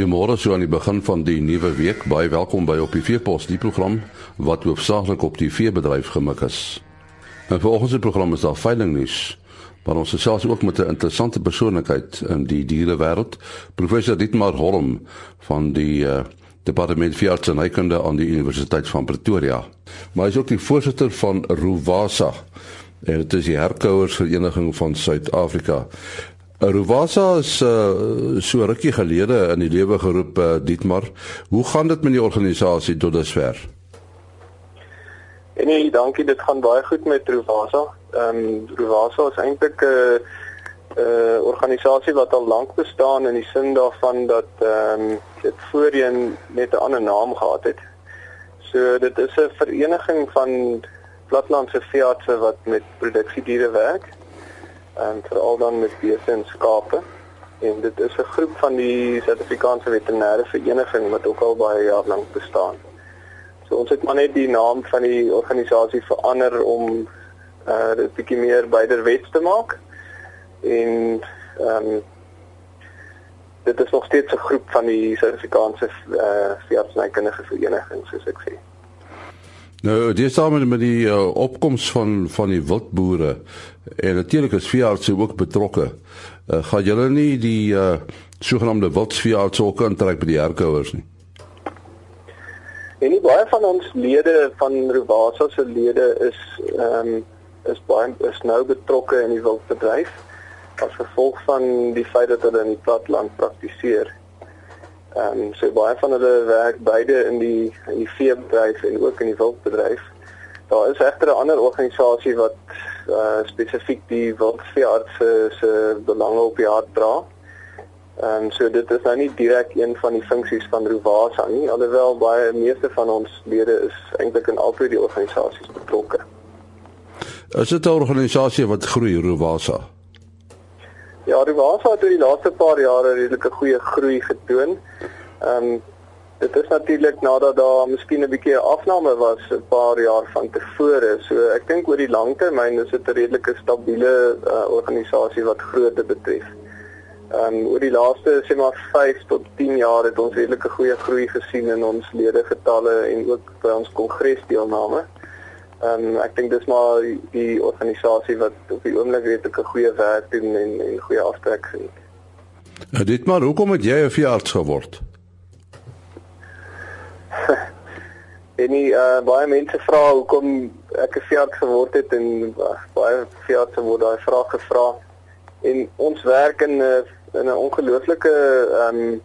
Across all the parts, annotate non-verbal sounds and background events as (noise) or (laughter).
Goeiemôre so aan die begin van die nuwe week. Baie welkom by op die Veepos, die program wat hoofsaaklik op die veebedryf gemik is. En volgens die program is daar veiling nuus, maar ons gesels ook met 'n interessante persoonlikheid in die dierewêreld, professor Dietmar Holm van die uh, Departement Veearts en Heikunde aan die Universiteit van Pretoria. Maar hy is ook die voorsitter van Rovasa. Dit is die herkouersvereniging van Suid-Afrika. Rovasa is uh, so rukkie gelede in die lewe geroep uh, Dietmar. Hoe gaan dit met die organisasie tot dusver? Nee, dankie, dit gaan baie goed met Rovasa. Ehm um, Rovasa is eintlik 'n uh, 'n uh, organisasie wat al lank bestaan in die sin daarvan dat ehm um, dit voorheen net 'n ander naam gehad het. So dit is 'n vereniging van platlandse veeartse wat met produksiediere werk en veral dan met beeste en skape. En dit is 'n groep van die Suid-Afrikaanse Veterinêre Vereniging wat ook al baie jaar lank bestaan. So ons het maar net die naam van die organisasie verander om uh dit bietjie meer byderwets te maak. En ehm um, dit is nog steeds 'n groep van die Suid-Afrikaanse uh veeartsnykundige vereniging soos ek sê. Nou, dis saam met die uh, opkoms van van die wildboere en natuurlik is veeartse ook betrokke. Uh, gaan julle nie die uh, sogenaamde wildsveeartse ook aantrek by die herkouers nie? En nie baie van ons lede van Rovasa se lede is ehm um, is baie is nou betrokke in die wildbedryf as gevolg van die feit dat hulle in die platteland praktiseer. Ehm um, so baie van hulle werk beide in die in die veebedryf en ook in die wildbedryf. Daar is egter 'n ander organisasie wat uh, spesifiek die wildveeartse se belange op die hart dra. Ehm um, so dit is nou nie direk een van die funksies van Rovasa nie, alhoewel baie meeste van ons lede is eintlik in albei die organisasies betrokke. Is dit 'n organisasie wat groei Rovasa? Ja, die Waasa het oor die laaste paar jare redelike goeie groei getoon. Ehm um, dit is natuurlik nadat daar miskien 'n bietjie afname was 'n paar jaar van tevore. So ek dink oor die lang termyn is dit 'n redelike stabiele uh, organisasie wat grootte betref. Ehm um, oor die laaste sê maar 5 tot 10 jaar het ons redelike goeie groei gesien in ons lede getalle en ook by ons kongresdeelname. Ehm um, ek dink dis maar die, organisasie wat op die oomblik weet ek 'n goeie werk doen en en goeie aftrek sien. Nou dit maar hoekom het jy 'n veearts geword? (laughs) en nie uh, baie mense vra hoekom ek 'n veearts geword het en uh, baie veeartse word daai vraag gevra. En ons werk in 'n in 'n ongelooflike ehm um,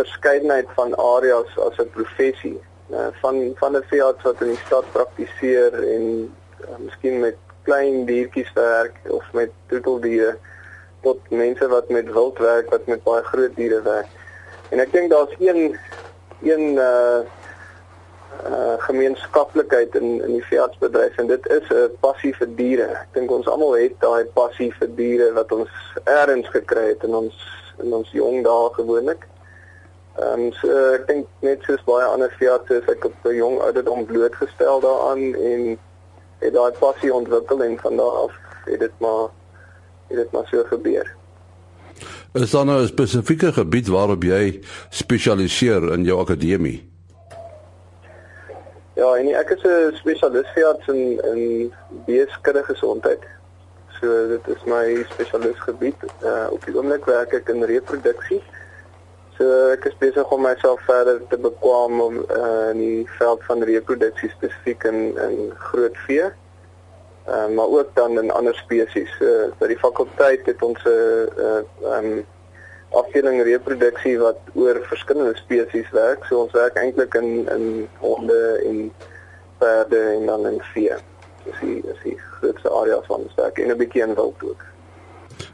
verskeidenheid van areas as 'n professie. Eh, van van 'n veearts wat in die stad praktiseer en uh, miskien met klein diertjies werk of met troeteldiere tot mense wat met wild werk wat met baie groot diere werk. En ek dink daar's een een uh uh gemeenskaplikheid in in die veeartsbedryf en dit is 'n passie vir diere. Ek dink ons almal het daai passie vir diere wat ons eers gekry het in ons in ons jong dae gewoonlik. Ehm um, so ek dink net soos baie ander veeartse is ek op 'n jong ouderdom blootgestel daaraan en het daai passie ontwikkel en van daar af het dit maar het dit maar so gebeur. Is daar nou 'n spesifieke gebied waarop jy spesialiseer in jou akademie? Ja, en ek is 'n spesialis veearts in in beeskudde gesondheid. So dit is my spesialisgebied. Uh, op die oomblik werk ek in reproduksie. So ek is besig om myself verder te bekwam om uh, in die veld van reproduksie spesifiek in in groot vee. Uh, maar ook dan in ander spesies. Uh, by die fakulteit het ons 'n uh, uh, um, afdeling reproduksie wat oor verskillende spesies werk. So ons werk eintlik in in honde en perde en dan in vee. Dis die is die grootste area van ons werk en 'n bietjie in wild ook.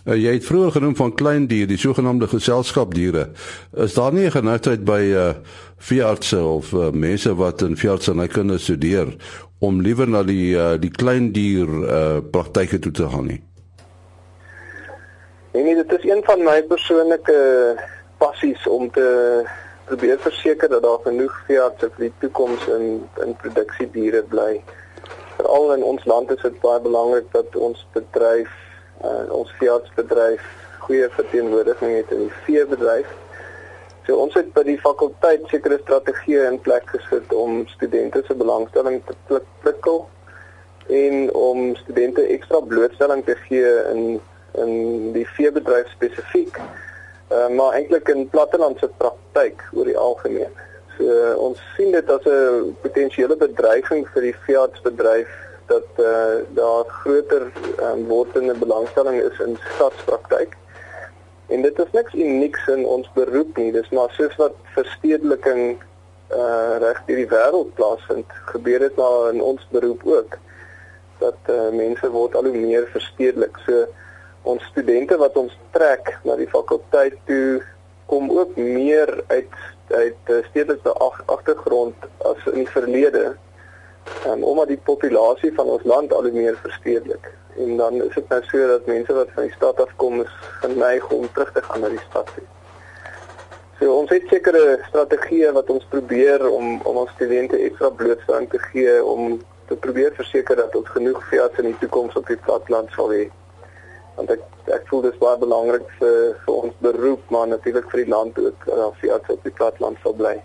Uh, jy het vroeër genoem van klein diere, die sogenaamde geselskapdiere. Is daar nie 'n geneigtheid by uh veeartse of uh, mense wat in veeartsenykunde studeer om liewer na die uh, die klein dier uh praktyke toe te gaan nie? Nee, nee, dit is een van my persoonlike passies om te probeer verseker dat daar genoeg veeartse vir die toekoms in in produksiediere bly. Veral in ons land is dit baie belangrik dat ons bedryf uh, ons veeartsbedryf goeie verteenwoordiging het in die veebedryf. So ons het by die fakulteit sekere strategieë in plek gesit om studente se belangstelling te prikkel en om studente ekstra blootstelling te gee in in die veebedryf spesifiek. Uh, maar eintlik in plattelandse praktyk oor die algemeen. So uh, ons sien dit as 'n potensiële bedreiging vir die veeartsbedryf dat uh, daar groter um, wordende belangstelling is in stadspraktyk. En dit is niks unieks in ons beroep nie, dis maar soos wat verstedeliking uh reg deur die wêreld plaasvind, gebeur dit nou in ons beroep ook dat uh, mense word al hoe meer verstedelik. So ons studente wat ons trek na die fakulteit toe kom ook meer uit uit stedelike agtergrond as in die verlede. Um, omdat die populasie van ons land al hoe meer verstedelik en dan is dit nou so dat mense wat van die stad af kom is geneig om terug te gaan na die stad toe. So ons het sekere strategieë wat ons probeer om om ons studente ekstra blootstelling te gee om te probeer verseker dat ons genoeg veearts in die toekoms op die platteland sal hê. Want ek ek voel dis baie belangrik vir vir ons beroep, maar natuurlik vir die land ook dat veearts op die platteland sal bly.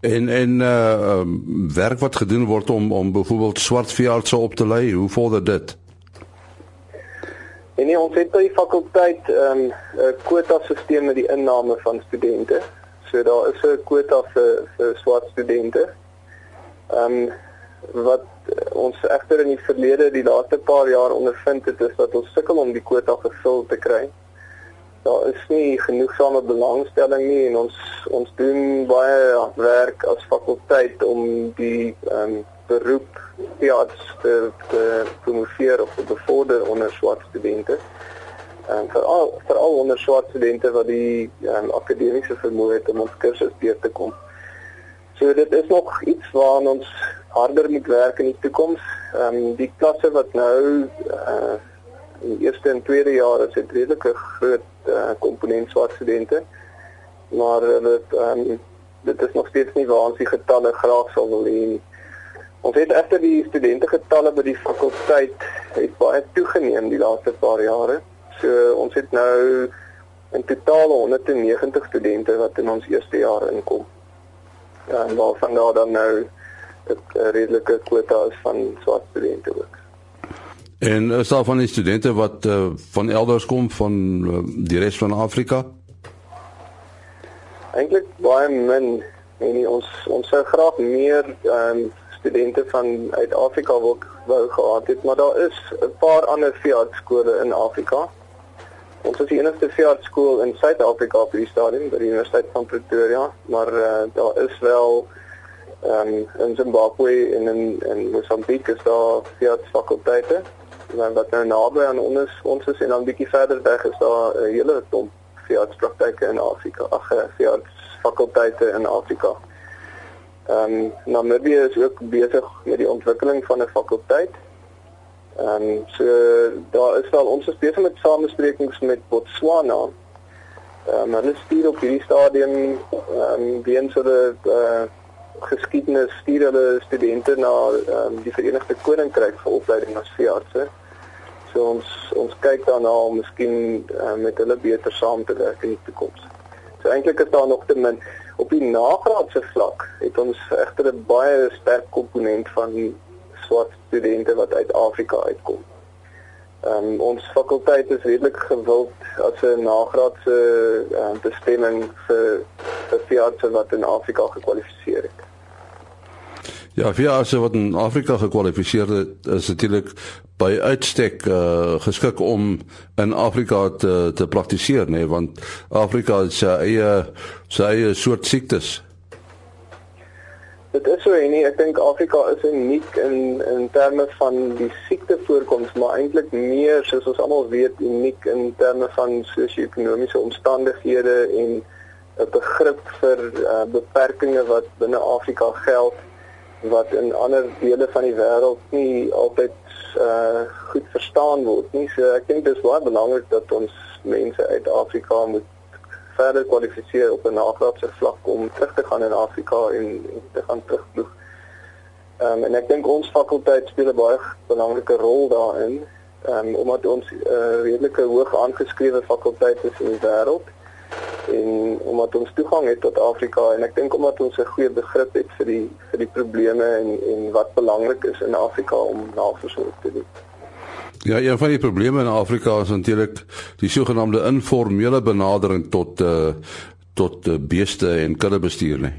En en uh um, werk wat gedoen word om om byvoorbeeld swart veeartse op te lei, hoe vorder dit? En nie, ons het by die fakulteit ehm, 'n um, kwota stelsel met die inname van studente. So daar is 'n kwota vir vir swart studente. Ehm um, wat ons egter in die verlede die laaste paar jaar ondervind het is dat ons sukkel om die kwota gevul te kry daar is nie genoegsame belangstelling nie en ons ons doen baie werk as fakulteit om die ehm um, beroep teats te, te promoveer of te bevorder onder swart studente. En veral veral onder swart studente wat die um, akademiese vermoë het om ons kursus deur te kom. So dit is nog iets waaraan ons harder moet werk in die toekoms. Ehm um, die klasse wat nou uh, die eerste en tweede jaar is dit redelik 'n groot uh, komponent swart studente. Maar dit ehm um, dit is nog steeds nie waar ons die getalle graag sou wil hê nie. Ons het egter die studente getalle by die fakulteit het baie toegeneem die laaste paar jare. So ons het nou in totaal 190 studente wat in ons eerste jaar inkom. Ja, en waarvan daar dan nou 'n redelike kwota is van swart studente ook. En is daar van die studente wat uh, van elders kom van uh, die res van Afrika? Eintlik baie min. En ons ons sou graag meer um, studente van uit Afrika wou wou gehad het, maar daar is 'n paar ander veeartskole in Afrika. Ons is die enigste veeartskool in Suid-Afrika op hierdie stadium by die Universiteit van Pretoria, maar uh, daar is wel ehm um, in Zimbabwe en in in Mosambik is daar veeartsfakulteite dan wat nou naby aan ons ons is en dan bietjie verder weg is daar 'n hele klomp veeartspraktyke in Afrika, ag eh, veeartsfakulteite in Afrika. Ehm um, Namibië is ook besig met die ontwikkeling van 'n fakulteit. Ehm um, so daar is wel ons is besig met samesprekings met Botswana. Ehm um, hulle stuur op hierdie stadium ehm um, weens hulle uh, geskiedenis stuur hulle studente na um, die Verenigde Koninkryk vir opleiding as veeartse. So ons ons kyk daarna om miskien uh, met hulle beter saam te werk in die toekoms. So eintlik is daar nog te min op die nagraadse vlak het ons egter 'n baie sterk komponent van swart studente wat uit Afrika uitkom. Ehm um, ons fakulteit is redelik gewild as 'n nagraadse uh, bestemming vir vir veeartse wat in Afrika gekwalifiseer het. Ja, veeartse wat in Afrika gekwalifiseer het, is natuurlik by uitstek uh, geskik om in Afrika te te praktiseer nee, want Afrika het sy eie sy eie soort siektes. Dit is so en ek dink Afrika is uniek in in terme van die siektevoorkoms maar eintlik meer soos ons almal weet uniek in terme van sosio-ekonomiese omstandighede en 'n begrip vir uh, beperkings wat binne Afrika geld wat in ander dele van die wêreld nie altyd uh goed verstaan word nie. So ek dink dit is baie belangrik dat ons mense uit Afrika moet verder kwalifiseer op 'n nagraadse vlak om terug te gaan in Afrika en, en te gaan terugvloeg. Ehm um, en ek dink ons fakulteit speel 'n baie belangrike rol daarin. Ehm um, omdat ons 'n uh, redelike hoog aangeskrewe fakulteit is in die wêreld en omdat ons toegang het tot Afrika en ek dink omdat ons 'n goeie begrip het vir die vir die probleme en en wat belangrik is in Afrika om navorsing te doen. Ja, een van die probleme in Afrika is natuurlik die sogenaamde informele benadering tot uh tot uh, beeste en kuddebestuur nie.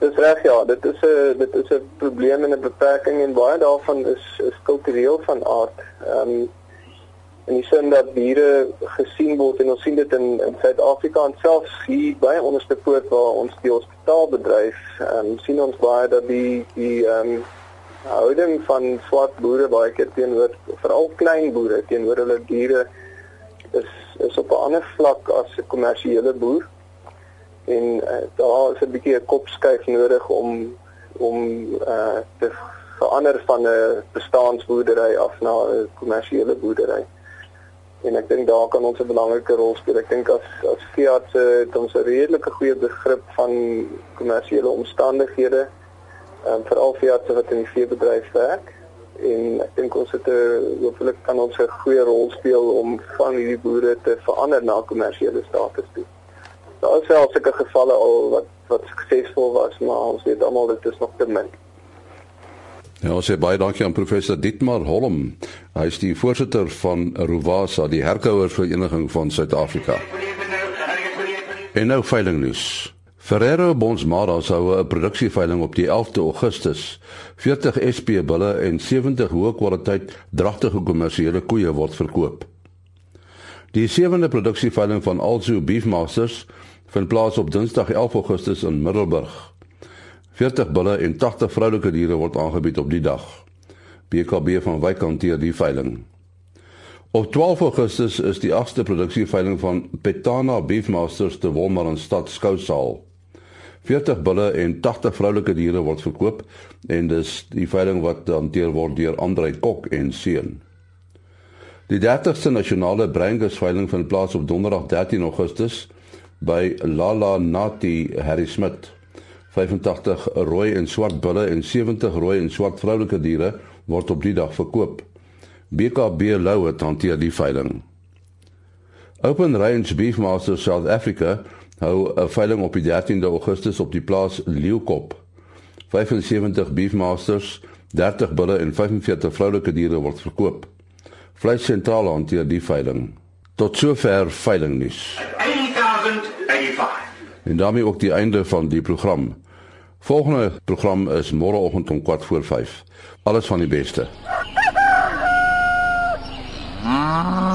Dis reg ja, dit is 'n dit is 'n probleem en 'n beperking en baie daarvan is is kultureel van aard. Ehm um, in die sin dat diere gesien word en ons sien dit in in Suid-Afrika en selfs hier by onderste poort waar ons die hospitaal bedryf, ehm um, sien ons baie dat die die ehm um, houding van swart boere baie keer teenoor veral klein boere teenoor hulle diere is is op 'n ander vlak as 'n kommersiële boer. En uh, daar is 'n bietjie 'n kopskuif nodig om om uh, te verander van 'n bestaansboerdery af na 'n kommersiële boerdery en ek dink daar kan ons 'n belangrike rol speel. Ek dink as as Fiat se het ons 'n redelike goeie begrip van kommersiële omstandighede. Ehm um, veral Fiat se wat in die veebedryf werk en ek dink ons het 'n hopelik kan ons 'n goeie rol speel om van hierdie boere te verander na kommersiële status toe. Daar is wel sulke gevalle al wat wat suksesvol was, maar ons weet almal dit is nog te min. Ja, ons sê baie dankie aan professor Dietmar Holm. Hy is die voorsitter van Rovasa, die herkouervereniging van Suid-Afrika. En nou veilingnuus. Ferrero Bonsmara sou 'n produksieveiling op die 11de Augustus 40 SP bulle en 70 hoë kwaliteit dragtige kommersiële koeie word verkoop. Die 7de produksieveiling van Alzu Beefmasters vind plaas op Dinsdag 11 Augustus in Middelburg. 40 bulle en 80 vroulike diere word aangebied op die dag. BKB van Wyk hanteer die veiling. Op 12 Augustus is die 8ste produksieveiling van Petana Beefmasters te Wolmaranstad skousaal. 40 bulle en 80 vroulike diere word verkoop en dis die veiling wat hanteer word deur Andrei Kok en seun. Die 30ste nasionale breinsveiling vind plaas op Donderdag 13 Augustus by Lala Nati Harry Smith. 85 rooi en swart bulle en 70 rooi en swart vroulike diere word op die dag verkoop. BKB Lou het hanteer die veiling. Open Range Beefmasters South Africa hou 'n veiling op die 13de Augustus op die plaas Leeukop. 75 Beefmasters, 30 bulle en 45 vroulike diere word verkoop. Vleis sentraal hanteer die veiling. Tot sover veilingnuus. 8085 En daarmee ook die einde van die program. Volgende program is môreoggend om 4 voor 5. Alles van die beste. Ah.